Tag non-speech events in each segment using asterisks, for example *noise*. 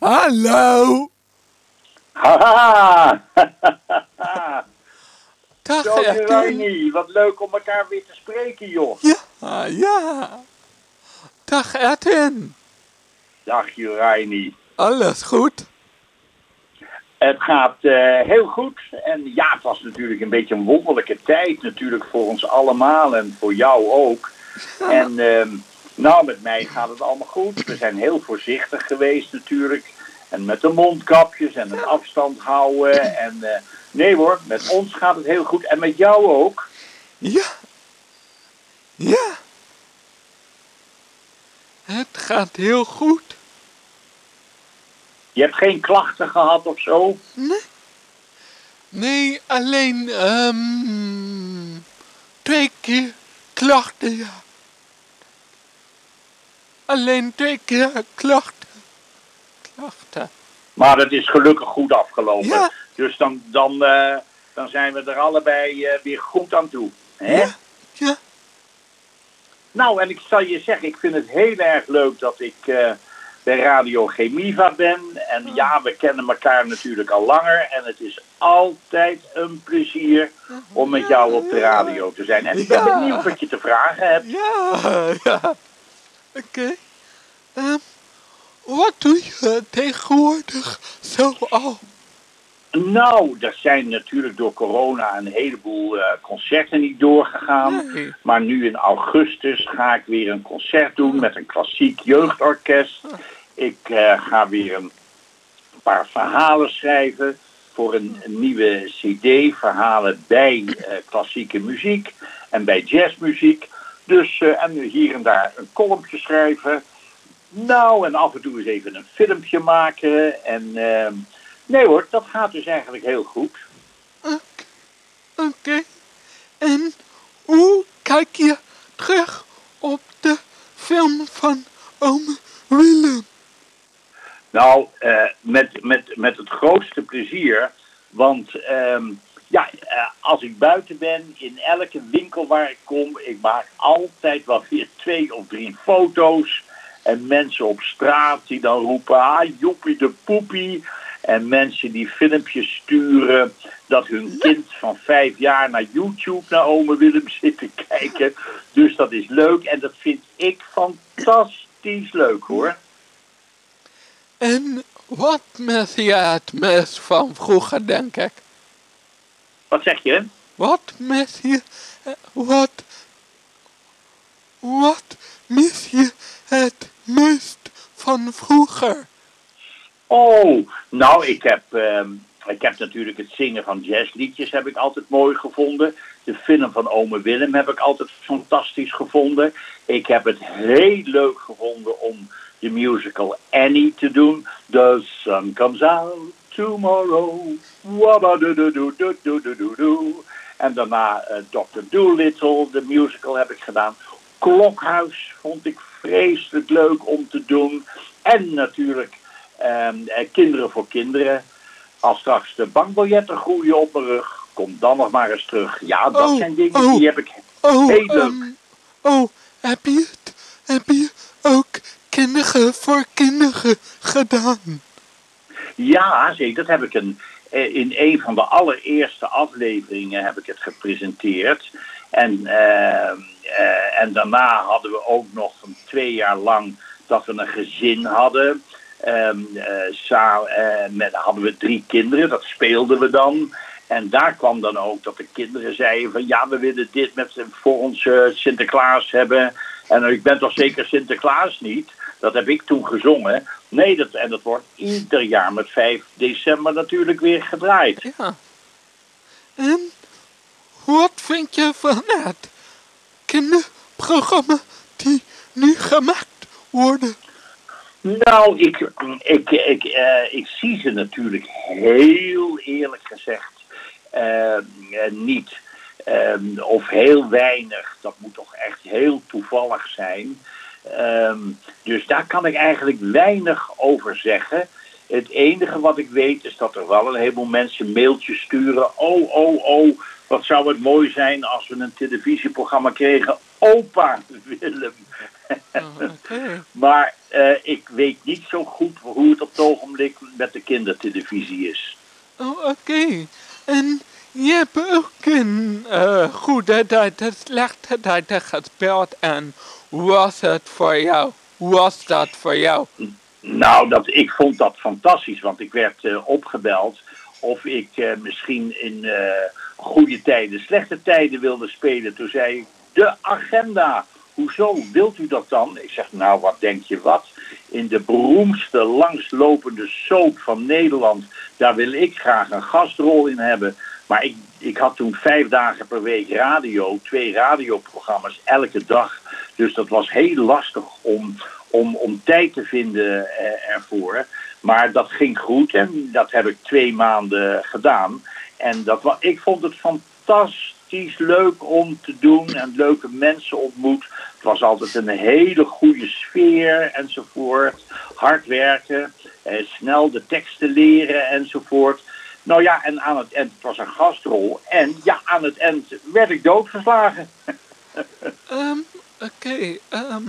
Hallo. Haha! *laughs* Dag. Reini, wat leuk om elkaar weer te spreken, joh. Ja, ja. Dag Edwin. Dag, Reini. Alles goed? Het gaat eh, heel goed. En ja, het was natuurlijk een beetje een wonderlijke tijd natuurlijk voor ons allemaal en voor jou ook. *laughs* En ehm, nou, met mij gaat het allemaal goed. We zijn heel voorzichtig geweest natuurlijk. En met de mondkapjes en een afstand houden. En eh, nee hoor, met ons gaat het heel goed. En met jou ook. Ja. Ja. Het gaat heel goed. Je hebt geen klachten gehad of zo? Nee. Nee, alleen ehm twee keer klachten, ja. Alleen keer klachten. Klachten. Maar het is gelukkig goed afgelopen. Ja. Dus dan, dan, eh, dan zijn we er allebei eh, weer goed aan toe. Hè? Ja. Ja. Nou, en ik zal je zeggen, ik vind het heel erg leuk dat ik eh, bij Radio Chemiva ben. En ja, we kennen elkaar natuurlijk al langer. En het is altijd een plezier om met jou op de radio te zijn. En ik ben benieuwd wat je te vragen hebt. Ja, *laughs* ja. Oké. Ehm, wat doe je tegenwoordig zo al? Nou, er zijn natuurlijk door corona een heleboel eh, concerten niet doorgegaan. Nee. Maar nu in augustus ga ik weer een concert doen met een klassiek jeugdorkest. Ik eh, ga weer een paar verhalen schrijven voor een, een nieuwe cd. Verhalen bij eh, klassieke muziek en bij jazzmuziek. Dus, eh, en hier en daar een columnje schrijven. Nou, en af en toe eens even een filmpje maken. En ehm, nee hoor, dat gaat dus eigenlijk heel goed. Oké. En hoe kijk je terug op de film van oom Willem? Nou, eh, met, met, met het grootste plezier. Want ehm, ja, als ik buiten ben, in elke winkel waar ik kom, ik maak altijd wel weer twee of drie foto's. En mensen op straat die dan roepen, ah, joepie de poepie. En mensen die filmpjes sturen dat hun kind van vijf jaar naar YouTube naar ome Willem zit te kijken. Dus dat is leuk en dat vind ik fantastisch leuk hoor. En wat je het meest van vroeger, denk ik? Wat zeg je? Wat mis je... Wat... Wat mis je het meest van vroeger? Oh, nou, ik heb, ehm, ik heb natuurlijk het zingen van jazzliedjes heb ik altijd mooi gevonden. De film van Ome Willem heb ik altijd fantastisch gevonden. Ik heb het heel leuk gevonden om de musical Annie te doen. The sun comes out tomorrow. En daarna eh, Dr. Dolittle, de musical heb ik gedaan. Klokhuis vond ik vreselijk leuk om te doen. En natuurlijk ehm, eh, Kinderen voor Kinderen. Als straks de bankbiljetten groeien op mijn rug, kom dan nog maar eens terug. Ja, dat Oh, zijn dingen oh. die heb ik Oh, heel leuk. ehm, oh, heb je het? Heb je ook kinderen voor kinderen gedaan? Ja, zeker. Dat heb ik een, in een van de allereerste afleveringen heb ik het gepresenteerd. En, eh, eh, en daarna hadden we ook nog een twee jaar lang dat we een gezin hadden. Ehm, eh, eh, met, hadden we drie kinderen, dat speelden we dan. En daar kwam dan ook dat de kinderen zeiden van ja, we willen dit met, voor ons eh, Sinterklaas hebben. En ik ben toch zeker Sinterklaas niet? Dat heb ik toen gezongen. Nee, dat, en dat wordt ieder jaar met 5 december natuurlijk weer gedraaid. Ja. En wat vind je van het kinderprogramma die nu gemaakt worden? Nou, ik, ik, ik, eh, ik zie ze natuurlijk heel eerlijk gezegd eh, eh, niet. Of heel weinig. Dat moet toch echt heel toevallig zijn. Ehm, dus daar kan ik eigenlijk weinig over zeggen. Het enige wat ik weet is dat er wel een heleboel mensen mailtjes sturen. Oh, oh, oh, wat zou het mooi zijn als we een televisieprogramma kregen. Opa Willem. Maar eh, ik weet niet zo goed hoe het op het ogenblik met de kindertelevisie is. Oh, oké. En je hebt ook een eh, goede tijd en slechte tijden gespeeld. En hoe was het voor jou? Hoe was dat voor jou? Nou, dat, ik vond dat fantastisch, want ik werd eh, opgebeld of ik eh, misschien in eh, goede tijden, slechte tijden wilde spelen. Toen zei ik, de agenda. Hoezo wilt u dat dan? Ik zeg, nou, wat denk je wat? In de beroemdste langslopende soap van Nederland, daar wil ik graag een gastrol in hebben. Maar ik, ik had toen vijf dagen per week radio, twee radioprogramma's elke dag. Dus dat was heel lastig om, om, om tijd te vinden eh, ervoor. Maar dat ging goed en dat heb ik twee maanden gedaan. En dat, ik vond het fantastisch leuk om te doen en leuke mensen ontmoet. Het was altijd een hele goede sfeer enzovoort. Hard werken, eh, snel de teksten leren enzovoort. Nou ja, en aan het eind, het was een gastrol. En ja, aan het eind werd ik doodgeslagen. Ehm, oké. ehm,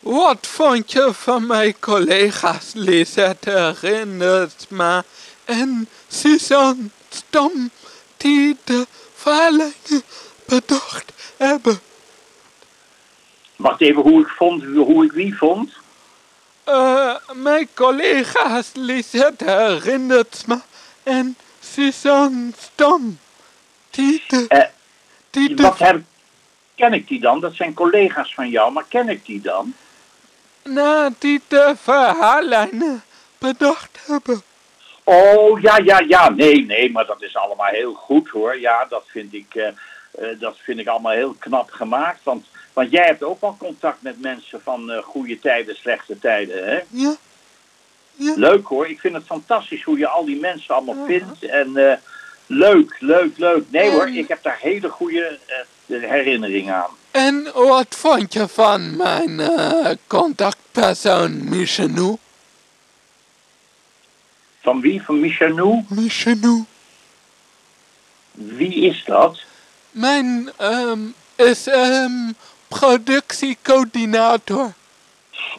wat vond je van mijn collega's Lisette Rindersma en Suzanne Stam die de verhaallingen bedacht hebben? Wacht even, hoe ik, vond, hoe ik wie vond? Eh, mijn collega's Lisette Rindersma en Suzanne Stam die de... Eh, die de Wat heb, ken ik die dan? Dat zijn collega's van jou, maar ken ik die dan? na die de verhaallijnen bedacht hebben. Oh, ja, ja, ja. Nee, nee, maar dat is allemaal heel goed hoor. Ja, dat vind ik, eh, eh, dat vind ik allemaal heel knap gemaakt. Want, want jij hebt ook wel contact met mensen van eh, goede tijden, slechte tijden, hè? Ja, Leuk hoor. Ik vind het fantastisch hoe je al die mensen allemaal vindt. En leuk, leuk, leuk. Nee hoor, ik heb daar hele goede eh, herinneringen aan. en wat vond je van mijn eh, contactpersoon Michenou? Van wie? Van Michanou? Michenou. Wie is dat? Mijn ehm, is ehm, productiecoördinator.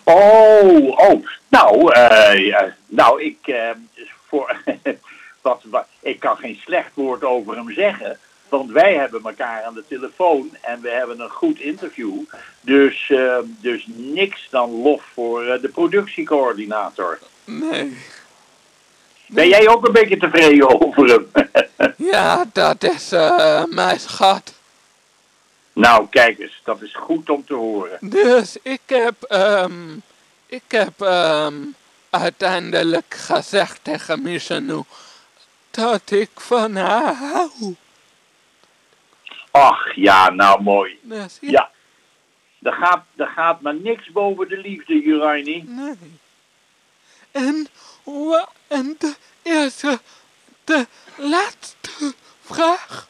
Oh, oh. Nou, eh, ja, nou ik, eh, voor, *laughs* wat, ik kan geen slecht woord over hem zeggen. Want wij hebben elkaar aan de telefoon en we hebben een goed interview. Dus, eh, dus niks dan lof voor eh, de productiecoördinator. Nee. Ben jij ook een beetje tevreden over hem? *laughs* Ja, dat is eh, mijn schat. nou, kijk eens, dat is goed om te horen. Dus ik heb, ehm, ik heb ehm, uiteindelijk gezegd tegen Michenou dat ik van haar hou. Ach ja, nou mooi. Dus Ja. Er gaat, er gaat maar niks boven de liefde, Juraini. Nee. En, en de eerste, de laatste vraag.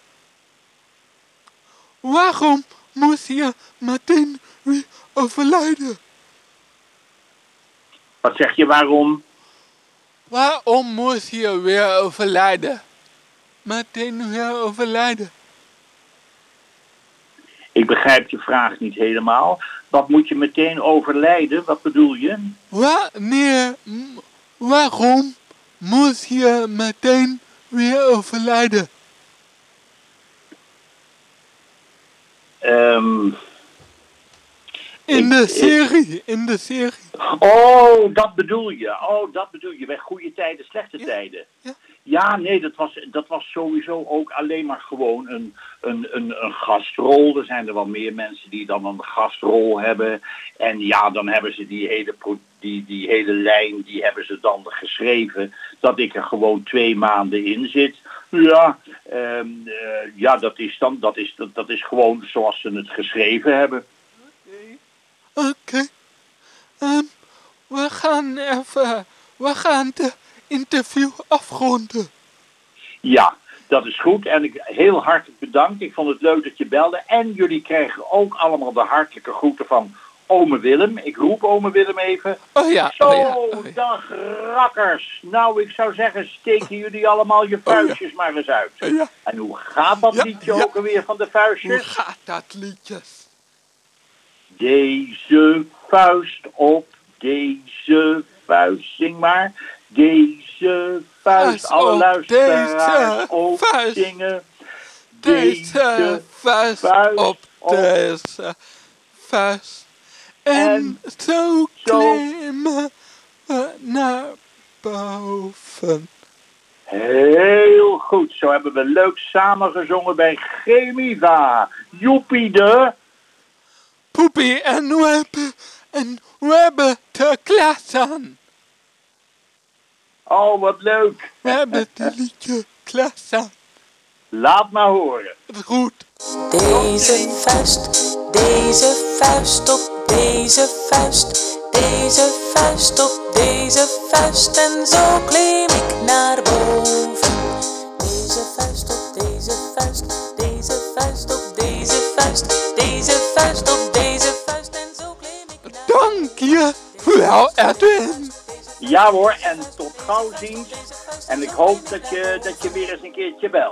Waarom moest je meteen weer overlijden? Wat zeg je, waarom? Waarom moest je weer overlijden? Meteen weer overlijden. Ik begrijp je vraag niet helemaal. Wat moet je meteen overlijden? Wat bedoel je? Wanneer, waarom moest je meteen weer overlijden? Ehm, In de serie, in de serie. oh, dat bedoel je. Oh, dat bedoel je. Bij goede tijden, slechte Ja, tijden. ja. Ja, nee, dat was, dat was sowieso ook alleen maar gewoon een, een, een, een gastrol. Er zijn er wel meer mensen die dan een gastrol hebben. En ja, dan hebben ze die hele, die, die hele lijn, die hebben ze dan geschreven. Dat ik er gewoon twee maanden in zit. Ja, ehm, eh, ja dat, is dan, dat, is, dat, dat is gewoon zoals ze het geschreven hebben. Oké. Ehm, we gaan even, we gaan de interview afronden. Ja, dat is goed. En ik heel hartelijk bedankt. Ik vond het leuk dat je belde. En jullie krijgen ook allemaal de hartelijke groeten van ome Willem. Ik roep ome Willem even. Oh ja, Zo, oh ja, oh ja. dag rakkers. Nou, ik zou zeggen, steken jullie allemaal je vuistjes maar eens uit. Oh. En hoe gaat dat liedje ook alweer van de Hoe vuistjes? gaat dat liedjes? Deze vuist op deze vuist. Zing maar. Deze vuist. Alle op luisteraars vuist. zingen. Deze vuist op op deze vuist. En zo klimmen we naar boven. Heel goed. Zo hebben we leuk samengezongen bij Chemiva. Joepie de. Poepie en we hebben, en we hebben de klas aan. Oh, wat leuk. We hebben de liedje klas aan. Laat maar horen. Het is goed. Deze vuist, deze vuist op deze vuist, deze vuist op deze vuist en zo klim ik naar boven. Deze vuist op deze vuist, deze vuist op deze vuist, deze vuist op je wel, Edwin. Ja hoor, en tot gauw ziens. En ik hoop dat je, dat je weer eens een keertje belt.